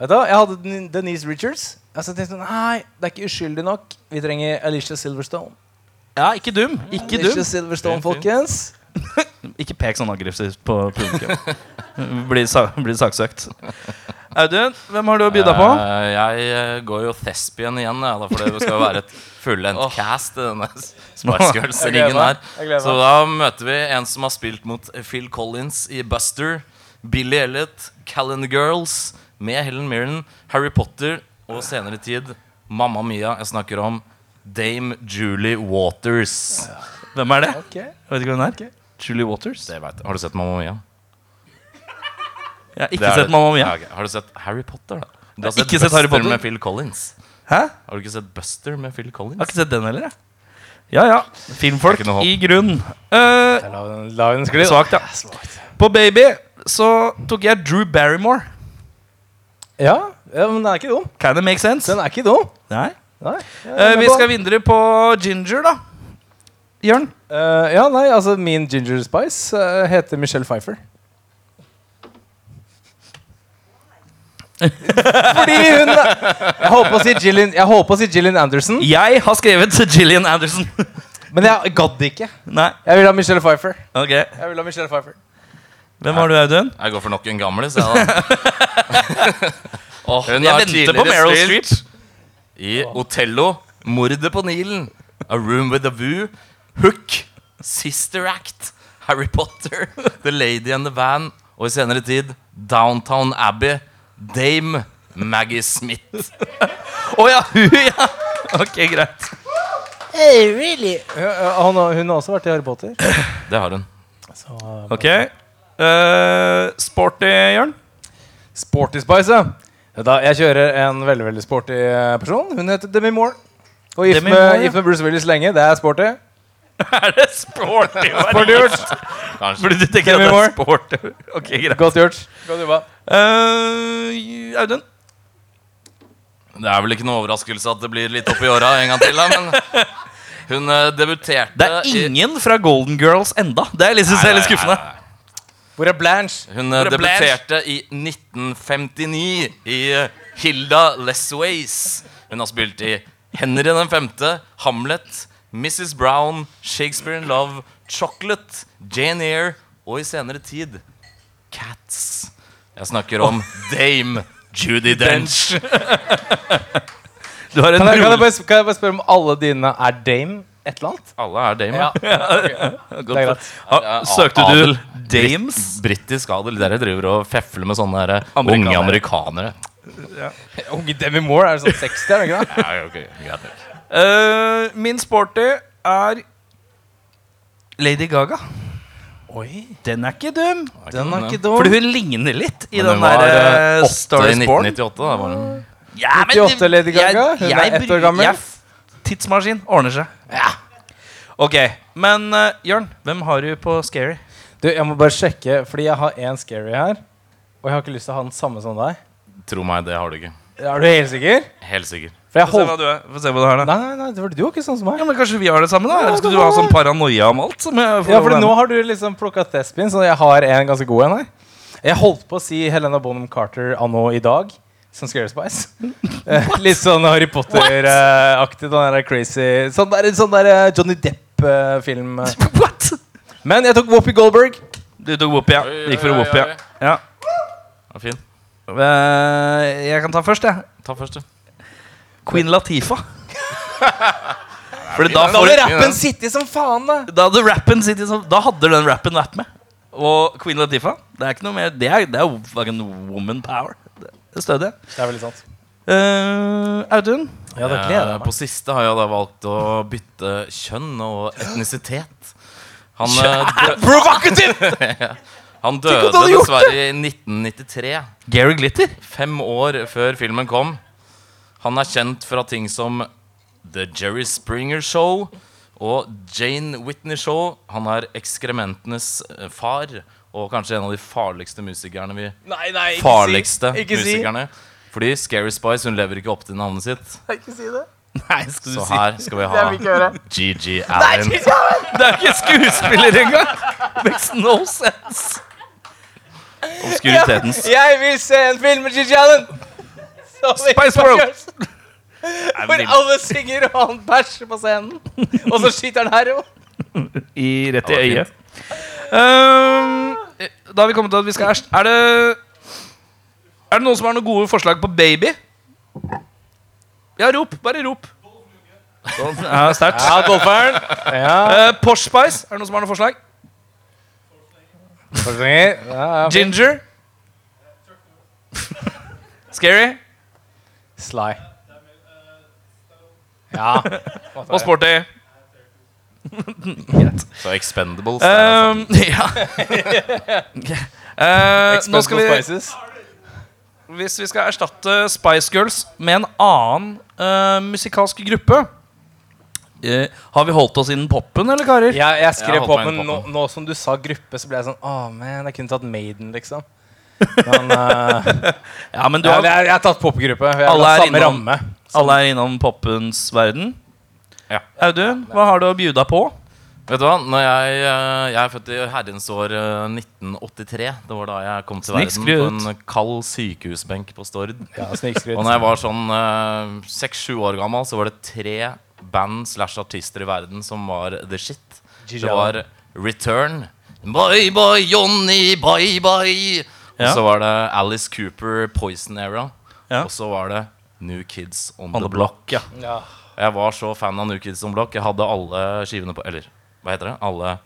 Vet du, jeg hadde Denise Richards. Altså, jeg tenkte Nei, det er ikke uskyldig nok. Vi trenger Alicia Silverstone. Ja, ikke dum. Ikke Alicia dum. Silverstone, folkens. Ikke pek sånn aggressivt på publikum. blir, sa bli saksøkt. Audun, hvem har du å by deg på? Uh, jeg eh, går jo Thespian igjen, Ja, da, for det skal jo være et fullendt cast i denne Spice Girls-ringen her. Så da møter vi en som har spilt mot Phil Collins i Buster, Billy Elliot, Calendar Girls med Helen Mirren, Harry Potter og senere tid Mamma Mia. Jeg snakker om Dame Julie Waters. Hvem er det? Okay. Jeg vet ikke hvem det er. Julie Waters? Det vet jeg. Har du sett Mamma Mia? Jeg har Det ikke er- sett Mamma Mia. Ja, ok. Har du sett Harry Potter, da? Du har sett ikke sett Harry Buster Potter. med Phil Collins. Hæ? Har du ikke sett Buster med Phil Collins? Jeg har ikke sett den heller, jeg. Ja ja. Filmfolk Det er ikke noe håp. i grunn. Eh, La La den skli. da. svakt, ja. På Baby så tok jeg Drew Barrymore. Ja, ja, men den er ikke dum. Can it make sense? Den er ikke dum. Nei. Nei. jeg er Eh, med vi på skal den. videre på Ginger, da. Jørn? Uh, ja, nei, altså min Ginger Spice uh, heter Michelle Pfeiffer. Fordi hun Jeg holdt på å si Gillian, jeg holdt på å si Gillian Anderson, Jeg har skrevet Gillian Anderson. men jeg gadd ikke. Nei. Jeg vil ha Michelle Pfeiffer. Okay. Jeg vil ha Michelle Pfeiffer Hvem har du, Audun? Jeg går for nok en gamlis, jeg, oh, Hun jeg har venter på Meryl Street Streep. I Otello, Mordet på Nilen, A Room with a View, Hook, Sister Act, Harry Potter, The Lady and the Van, og i senere tid Downtown Abbey, Dame Maggie Smith. Å ja, hun, ja. Ok, greit. Ja, ja, han, hun har også vært i Harry Potter. Det har hun. Så, eh, Ok. Uh, sporty, Jørn? sporty Spice, ja. Da, jeg kjører en veldig veldig sporty eh, person. Hun heter Demi Moore. Og gift med, ja. med Bruce Willis lenge. Det er sporty. Er det sporty? Sporty gjort. Kanskje. Fordi du tenker at det er sporty. Ok, greit. Godt gjort. Godt jobba. Uh, Audun? Det er vel ikke noe overraskelse at det blir litt opp i åra en gang til, da, men hun eh, debuterte Det er ingen fra Golden Girls enda. Det er er litt skuffende. Hvor er Blanche? Hun eh, Hvor er Blanche? debuterte i 1959 i eh, Hilda Lesways. Hun har spilt i Henry den femte, Hamlet, Mrs. Brown, Shakespeare in Love, Chocolate, Jane Eyre og i senere tid Cats. Jeg snakker om Dame Judy Dench. Du har en Kan jeg, kan, jeg bare, kan jeg bare spørre om alle dine er dame et eller annet? Alle er Dame. Ja. Det er. Ah, Søkte du Adel. Dames? Britisk adel. Dere driver og fefler med sånne Amerikanere. unge amerikanere. Unge Demi Moore er sånn 60, er det ikke det? Ja, okay. greit Eh, min sporty er Lady Gaga. Oi, Den er ikke dum. den er ikke dum. Fordi hun ligner litt i Men den den der uh, Star is Born. 1998. Da var hun. Ja, men 98 Lady Gaga. Hun er ett år gammel. jeg tidsmaskin ordner seg. Ja. Ok, men uh, Jørn, hvem har du på Scary? Du, jeg må bare sjekke, fordi jeg har en scary her. Og jeg har ikke lyst til å ha den samme som deg. Tro meg, det har du ikke. Er du helt sikker? Helt sikker. For jeg Få se hva du, er. Få se hva du har da. Nei, nei, nei, det var- du ikke sånn som meg. Ja, men Kanskje vi har det samme, da? Eller skal du ha sånn paranoia om alt? Som jeg får Ja, for nå har du liksom plukka Thespin, så jeg har en ganske god en her. Jeg holdt på å si Helena Bonham Carter anno i dag, som Scary Spice. Eh, Litt sånn Harry Potter-aktig. Sånn der crazy Sånn der, sånn der eh, Johnny Depp-film. What? Men jeg tok Whoopi Goldberg. Du tok Whoopi, ja. Oi, Gikk for Whoopi, ja. ja. Ja, fin. Eh, Jeg kan ta først, jeg. Ta først, du. Queen Latifa. Fordi da Da får hadde rappen sittet som faen, da. Da hadde rappen sittet som, Da hadde den rappen vært med. Og Queen Latifa Det er ikke noe mer Det er, det er jo fucking woman power. Det det er stødig. Det er veldig sant. Uh, Audun? Ja, det gleder jeg meg. På siste har jeg da valgt å bytte kjønn og etnisitet. Han, eh, Provocative! han døde dessverre i 1993. Gary Glitter? Fem år før filmen kom. Han er kjent fra ting som The Jerry Springer Show og Jane Whitney Show. Han er ekskrementenes eh, far og kanskje en av de farligste musikerne vi Nei, nei, ikke Farligste si. Ikke musikerne. Fordi Scary Spice hun lever ikke opp til navnet sitt. Ikke si det. Nei, skal du Så si her skal vi Det ha ikke høre. Gigi Allen. Det er ikke skuespiller engang! Makes no sense. Obskuritetens Jeg vil se en film med Gigi Allen! Spice World. Hvor alle synger og han bæsjer på scenen. Og så skyter han hero. I rett i øyet. Um, da har vi kommet til at vi skal æsj. Er det Er det noen som har noen gode forslag på baby? Ja, rop. Bare rop. Ja, Sterkt. Ja, golferen. Ja. Uh, Posh Spice. Er det noen som har noen forslag? Ja, ja. Ginger. Scary. Sly. Ja. og sporty. Så Expendables altså. Um, ja. uh, nå skal vi Spices. Hvis vi skal erstatte Spice Girls med en annen uh, musikalsk gruppe uh, Har vi holdt oss innen poppen, eller karer? Jeg, jeg skrev jeg poppen. inn nå, nå som du sa gruppe, så ble jeg sånn Å, man, jeg kunne tatt Maiden, liksom. Men eh, Ja, men du har, jeg, jeg har tatt popgruppe. Alle er innom- alle er innom poppens verden. Ja. Audun, hva har du å bjuda på? Vet du hva? Jeg, eh, jeg er født i herrens år eh, 1983. Det var da jeg kom til verden på en kald sykehusbenk på Stord. Ja. Og når jeg var sånn seks-sju år gammel, så var det tre band slash artister i verden som var the shit. Det var Return. Bye bye Johnny, bye bye. Og så var det Alice Cooper, Poison Era. Ja. Og så var det New Kids On, On The the Block. ja. ja. Jeg var så fan av New Kids On The Block. Jeg hadde alle skivene på Eller hva heter det? Alle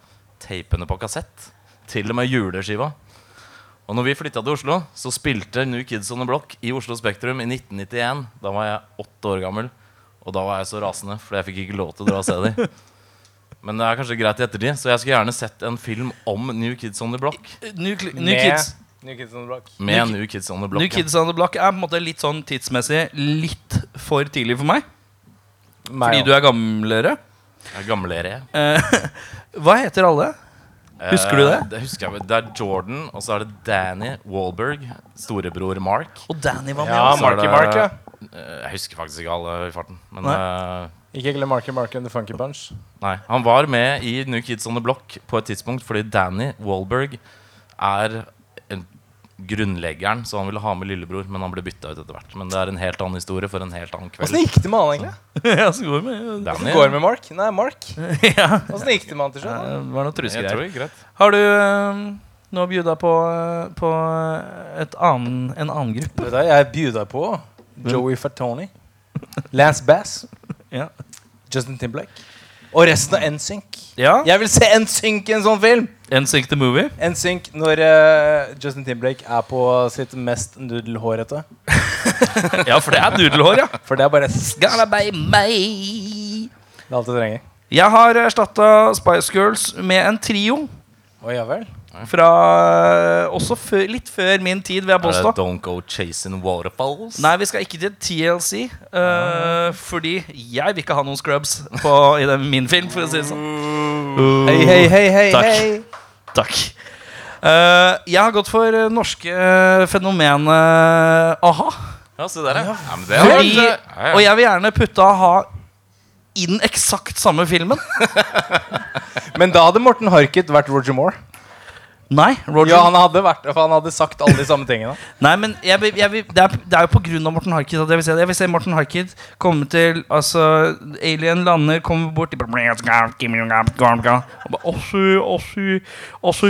tapene på kassett. Til og med juleskiva. Og når vi flytta til Oslo, så spilte New Kids On The Block i Oslo Spektrum i 1991. Da var jeg åtte år gammel. Og da var jeg så rasende, for jeg fikk ikke lov til å dra og se dem. Men det er kanskje greit i ettertid, så jeg skulle gjerne sett en film om New Kids On The Block. New, New Med Kids New Kids on the Block. Med New New, Kids On The Block. New. Kids on the Block er på en måte litt sånn tidsmessig litt for tidlig for meg. Fordi du er gamlere. Jeg er gamlere. Eh, hva heter alle? Husker du det? Eh, det husker jeg. Det er Jordan, og så er det Danny Wahlberg, storebror Mark. Og Danny var med. Ja, også. Er Marky Mark, ja. Eh, Jeg husker faktisk ikke alle i farten. Men eh, Ikke glem Marky Mark and The Funky Bunch. nei, han var med i New Kids On The Block på et tidspunkt fordi Danny Wahlberg er grunnleggeren, så han ville ha med lillebror, men han ble bytta ut etter hvert. Men det er en helt annen historie for en helt annen Åssen kveld. gikk det med han, egentlig? ja, så går det med. Danny, går det med Mark? Nei, Mark. ja. Åssen gikk det med han til Det slutt? da? var noe trusegreier. Har du eh, nå bjuda på, eh, på et annen, en annen gruppe? Du, jeg bjuda på Joey Fatoni, Lance Bass, Ja. Justin Timblek og resten av NSYNC. ja. Jeg vil se NSYNC i en sånn film! NSYNC the Movie. NSYNC når uh, Justin Timberlake er på sitt mest nudelhårete. Ja, for det er nudelhår, ja. For det er bare det Gonna be me. er alt du trenger. Jeg har erstatta Spice Girls med en trio. Å ja vel. Fra eh, også før, litt før min tid, vil jeg Er det. Don't Go Chasing Waterfalls? Nei, vi skal ikke til TLC. eh, fordi jeg vil ikke ha noen scrubs på, i den, min film, for å si det sånn. Hei, hei, hei, hei, Takk. hei. Takk. Eh, jeg har gått for norske fenomenet a-ha. Ja, se der, ja. ja men det har Fordi, ja, ja. og jeg vil gjerne putte a-ha i den eksakt samme filmen. Men da hadde Morten Harket vært Roger Moore. Nei, Roger. Ja, han hadde, vært, for han hadde sagt alle de samme tingene. Nei, men jeg, vil- jeg, vil- det, er, det er jo på grunn av Morten Harket at jeg vil se det. Jeg vil se Morten Harket komme til Altså, alien lander, kommer bort de bare, og bare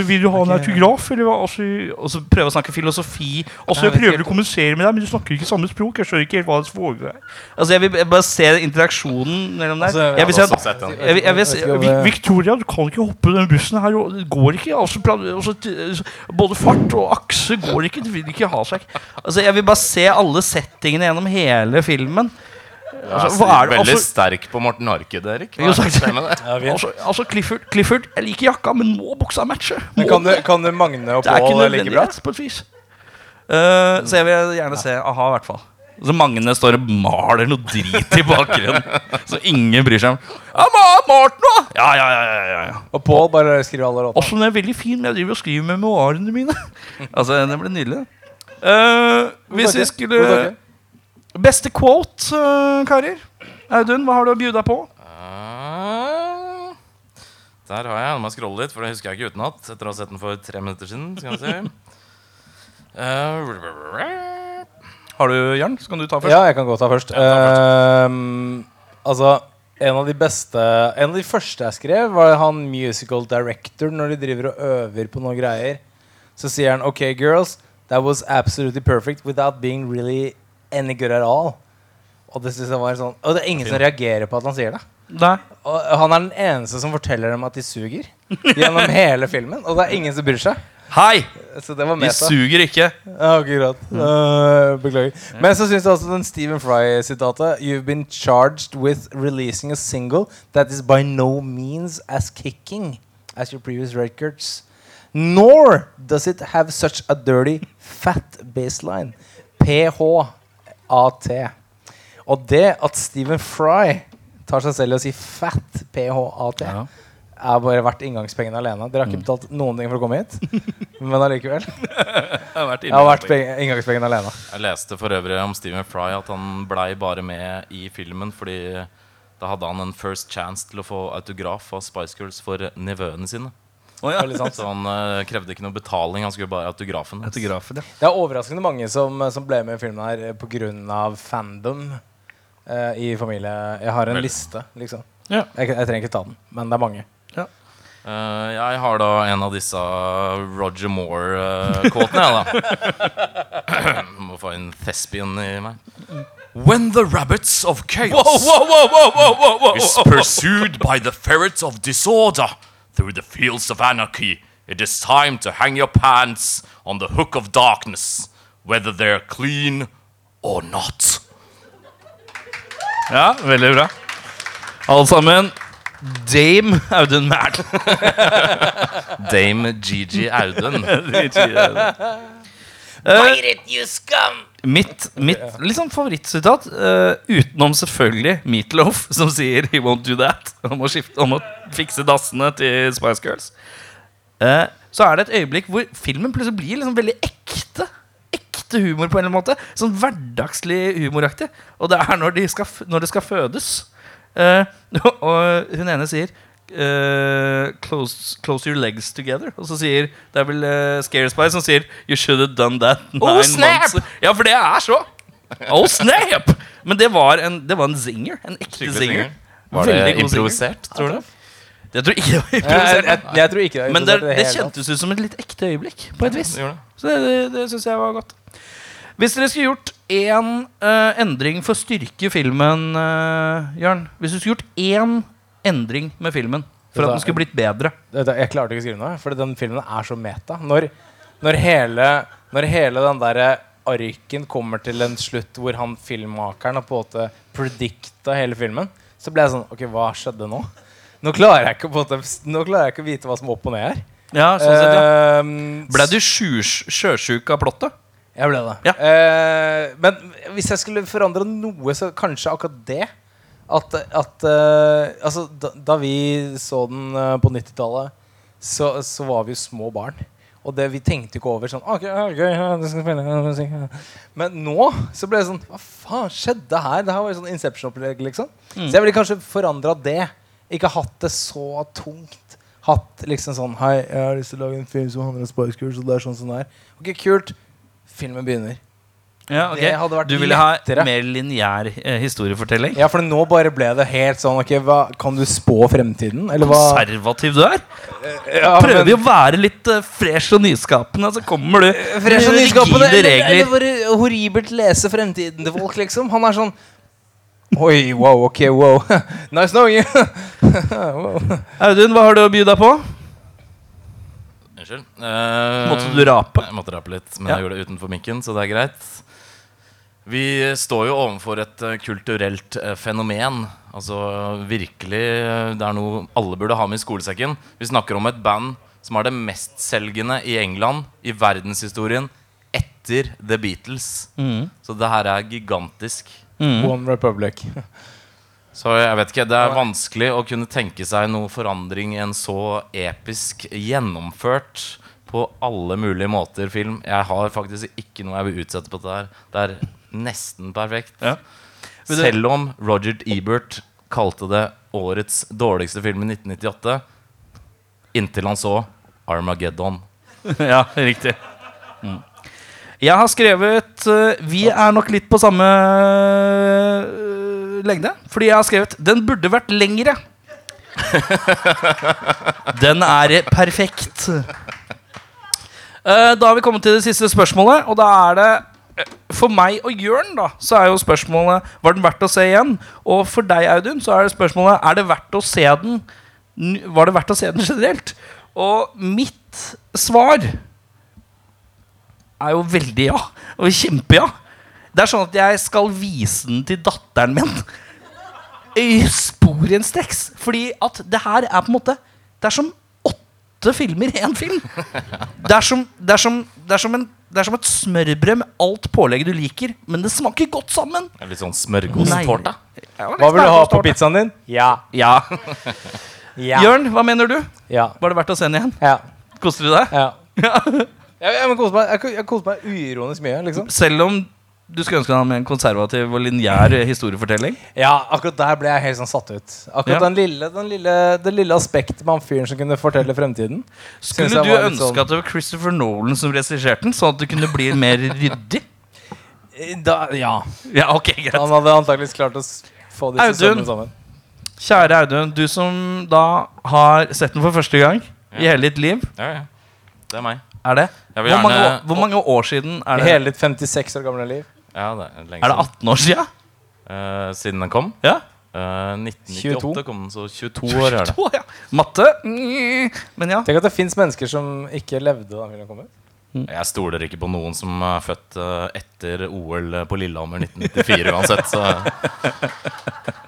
vil du ha en autograf, eller hva? Også, og så prøve å snakke filosofi. Og så prøver du å kommunisere med deg, men du snakker ikke samme språk. Jeg skjønner ikke helt hva det foregår her. Altså, jeg vil bare se interaksjonen mellom der. Altså, Jeg vil se at jeg, vil- jeg vil se, Vi- Victoria, du kan ikke hoppe den bussen her. og Det går ikke. Altså, altså, t- både fart og akse går ikke. Det vil ikke ha seg. Altså, jeg vil bare se alle settingene gjennom hele filmen. Altså, hva er det? Veldig Altså, sterk på Morten Harket, Erik. Er det det? Ja, altså, altså Clifford, Clifford, jeg liker jakka, men må buksa matche? Må kan det, kan du Magne og det er ikke Pål like bra? nødvendighet, på et vis. Uh, så jeg vil gjerne se a-ha, i hvert fall. Så Magne står og maler noe drit i bakgrunnen. så ingen bryr seg om Ja, Ma- Martin, da! Ja, ja, ja, ja. Og Pål bare skriver alle låtene. Også den er veldig fin, men jeg driver og skriver memoarene mine. altså, det ble nydelig. Uh, hvis vi skulle Beste quote, uh, karer? Audun, hva har du å bjuda på? Uh, Der har jeg. Nå må jeg scrolle litt, for det husker jeg ikke utenat. Etter å ha sett den for tre minutter siden. Skal vi se. Eh, Har du, Jørn? Så kan du ta først. Ja, jeg kan godt ta først. Ja, ta Ehm, altså, en av de beste En av de første jeg skrev, var han musical director når de driver og øver på noen greier. Så sier han OK, girls, that was absolutely perfect without being really any good at all. Og det synes jeg var sånn Og det er ingen som reagerer på at han sier det. Nei. Og han er den eneste som forteller dem at de suger. Gjennom hele filmen. Og det er ingen som bryr seg. Hei! Så det var Vi suger ikke. Ja, ok, Uh, beklager. Men så syns jeg også den Stephen Fry-sitatet You've been charged with releasing a single that is by no means as kicking as your previous records. Nor does it have such a dirty fat baseline. PHAT. Og det at Stephen Fry tar seg selv i å si fat PHAT Ja. Er bare verdt inngangspengene alene. Dere har ikke betalt noen ting for å komme hit, men allikevel. Jeg har vært Jeg har vært inngangspengene alene. Jeg leste for øvrig om Stephen Fry at han blei bare med i filmen fordi da hadde han en first chance til å få autograf av Spice Girls for nevøene sine. Oh, ja. Så han uh, krevde ikke noe betaling, han skulle bare ha autografen. Autografen, ja. Det er overraskende mange som, som ble med i filmen her pga. fandom uh, i familie. Jeg har en Veldig. liste, liksom. Ja. Jeg, jeg trenger ikke ta den, men det er mange. Eh, jeg har da en av disse Roger Moore-kåtene, jeg, da. Må få en thespian i meg. When the rabbits of chaos is pursued by the ferrets of disorder through the fields of anarchy, it is time to hang your pants on the hook of darkness, whether they're clean or not. ja, veldig bra. Alle sammen. Dame Audun Mæhl. Dame Gigi Audun. Pirate, you scum! Mitt, mitt liksom favorittsitat, uh, utenom selvfølgelig Meatloaf, som sier 'he won't do that', om å, skifte, om å fikse dassene til Spice Girls, uh, så er det et øyeblikk hvor filmen plutselig blir liksom veldig ekte. Ekte humor på en eller annen måte. Sånn hverdagslig humoraktig. Og det er når, de skal, når det skal fødes. Eh, og hun ene sier Uh, close, 'Close your legs together'. Og så sier Det er vel uh, Scare Spy som sier 'You should have done that nine snap! months'. Ja, for det er så! Oh, snap! Men det var en, det var en zinger. En ekte zinger. Var det improvisert, tror du? Jeg tror ikke det var improvisert. jeg, jeg tror ikke det. er Men det, improvisert det kjentes ut som et litt ekte øyeblikk. På et vis. Så det, det, det syns jeg var godt. Hvis dere skulle gjort én uh, endring for å styrke filmen, uh, Jørn Hvis du skulle gjort én endring med filmen for at den skulle blitt bedre Jeg klarte ikke å skrive noe, for den filmen er så meta. Når, når, hele, når hele den derre arken kommer til en slutt hvor han filmmakeren har på en måte predicta hele filmen, så ble jeg sånn Ok, hva skjedde nå? Nå klarer jeg ikke, måte, nå klarer jeg ikke å vite hva som er opp og ned her. Ja, sånn sett, ja. Uh, Ble du sjøsjuk av plottet? Jeg ble det. Ja. Eh, men hvis jeg skulle forandre noe, så kanskje akkurat det. At, at eh, Altså, da, da vi så den eh, på 90-tallet, så, så var vi jo små barn. Og det, vi tenkte ikke over sånn ok, ja, ja, det skal spille, ja, musikk, ja». Men nå så ble det sånn Hva faen skjedde her? Det her var jo sånn Inception-opplegg, liksom. Så jeg ville kanskje forandra det. Ikke hatt det så tungt. Hatt liksom sånn Hei, jeg har lyst til å lage en film som handler om Spice Girls, og det er sånn som det er. Ok, kult. Filmen begynner. Ja, ok. Det hadde vært Du ville ha mer lineær eh, historiefortelling? Ja, for nå bare ble det helt sånn okay, hva, Kan du spå fremtiden? Eller hva? Konservativ du er? Ja, Prøver men- å være litt uh, fresh og nyskapende, så kommer du Fresh og nyskapende, eller, eller bare horribelt lese fremtiden til folk, liksom. Han er sånn Oi, wow, ok, wow. nice knowing you. Audun, hva har du å by deg på? Unnskyld. Uh, Måtte du rape? Jeg måtte rape litt, men Ja. jeg gjorde det utenfor mikken, så det er greit. Vi står jo overfor et eh, kulturelt eh, fenomen. Altså virkelig eh, Det er noe alle burde ha med i skolesekken. Vi snakker om et band som er det mestselgende i England i verdenshistorien etter The Beatles. Mm. Så det her er gigantisk. One Republic. Så jeg vet ikke, Det er vanskelig å kunne tenke seg noe forandring i en så episk gjennomført på alle mulige måter film. Jeg har faktisk ikke noe jeg vil utsette på det her. Det er nesten perfekt. Ja. Det... Selv om Roger Ebert kalte det årets dårligste film i 1998, inntil han så Armageddon. ja, riktig. Mm. Jeg har skrevet uh, Vi er nok litt på samme lengde. Fordi jeg har skrevet Den burde vært lengre. Den er perfekt. Eh, da har vi kommet til det siste spørsmålet, og da er det eh, for meg og Jørn da, så er jo spørsmålet Var den verdt å se igjen. Og for deg, Audun, så er det spørsmålet Er det verdt å se den Var det verdt å se den generelt. Og mitt svar er jo veldig ja. Og kjempe-ja. Det er sånn at jeg skal vise den til datteren min. I sporenstreks. Fordi at det her er på en måte Det er som åtte filmer i én film. Det er som, det er som, det er som, en, det er som et smørbrød med alt pålegget du liker, men det smaker godt sammen. Det er Litt sånn smørgåstårta. Hva vil du ha på pizzaen din? Ja. Ja. Ja. Jørn, hva mener du? Ja. Var det verdt å se den igjen? ja. Koste du deg? ja. Jeg, jeg, koser meg, jeg, jeg koser meg uironisk mye, liksom. Selv om du skulle ønske deg med en konservativ og lineær historiefortelling? Ja, akkurat der ble jeg helt sånn satt ut. Akkurat Ja. den lille, den lille, det lille aspektet med han fyren som kunne fortelle fremtiden. Skulle du ønske sånn- at det var Christopher Nolan som regisserte den, sånn at det kunne bli mer ryddig? da, Ja. Ja, ok, greit Han hadde antakeligvis klart å få disse Audun. sammen. Kjære Audun, du som da har sett den for første gang i hele ditt liv. Ja, ja. Det er meg. Er det? Hvor mange, år, hvor mange år siden er I det? hele ditt 56 år gamle liv. Ja, det er lenge Er det 18 år siden? Eh, siden den kom. Ja? Uh, 1998 22. kom den, så 22 år er det. 22, ja. Matte? Mm, Men ja. Tenk at det fins mennesker som ikke levde da filmen kom ut. Jeg stoler ikke på noen som er født eh, etter OL på Lillehammer 1994 uansett, så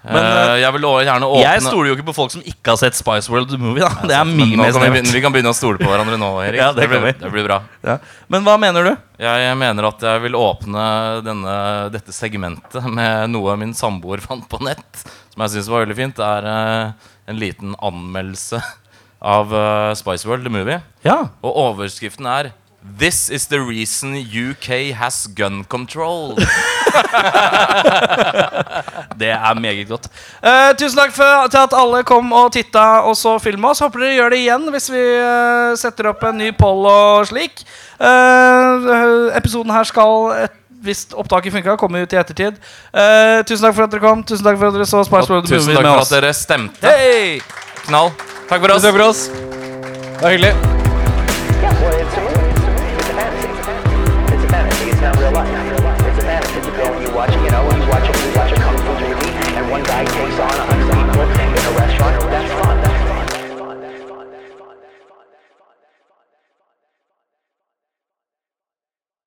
Men, uh, jeg vil gjerne åpne Jeg stoler jo ikke på folk som ikke har sett Spice World The Movie. da Det er mye mer kan vi, begynne, vi kan begynne å stole på hverandre nå, Erik. Ja, det det, blir, det blir bra. Ja. Men hva mener du? Jeg mener at jeg vil åpne denne, dette segmentet med noe min samboer fant på nett, som jeg syns var veldig fint. Det er uh, en liten anmeldelse av uh, Spice World, the movie. Ja Og overskriften er This is the reason UK has gun control. Det er meget godt. Uh, tusen takk for, til at alle kom og titta og så filma oss. Håper dere gjør det igjen hvis vi uh, setter opp en ny poll og slik. Uh, episoden her skal, et, hvis opptaket funka, komme ut i ettertid. Uh, tusen takk for at dere kom. Tusen takk for at dere så Spice World Movie med oss. tusen takk for at dere stemte. Hei! Knall. Takk for oss. Takk for oss. Det var hyggelig.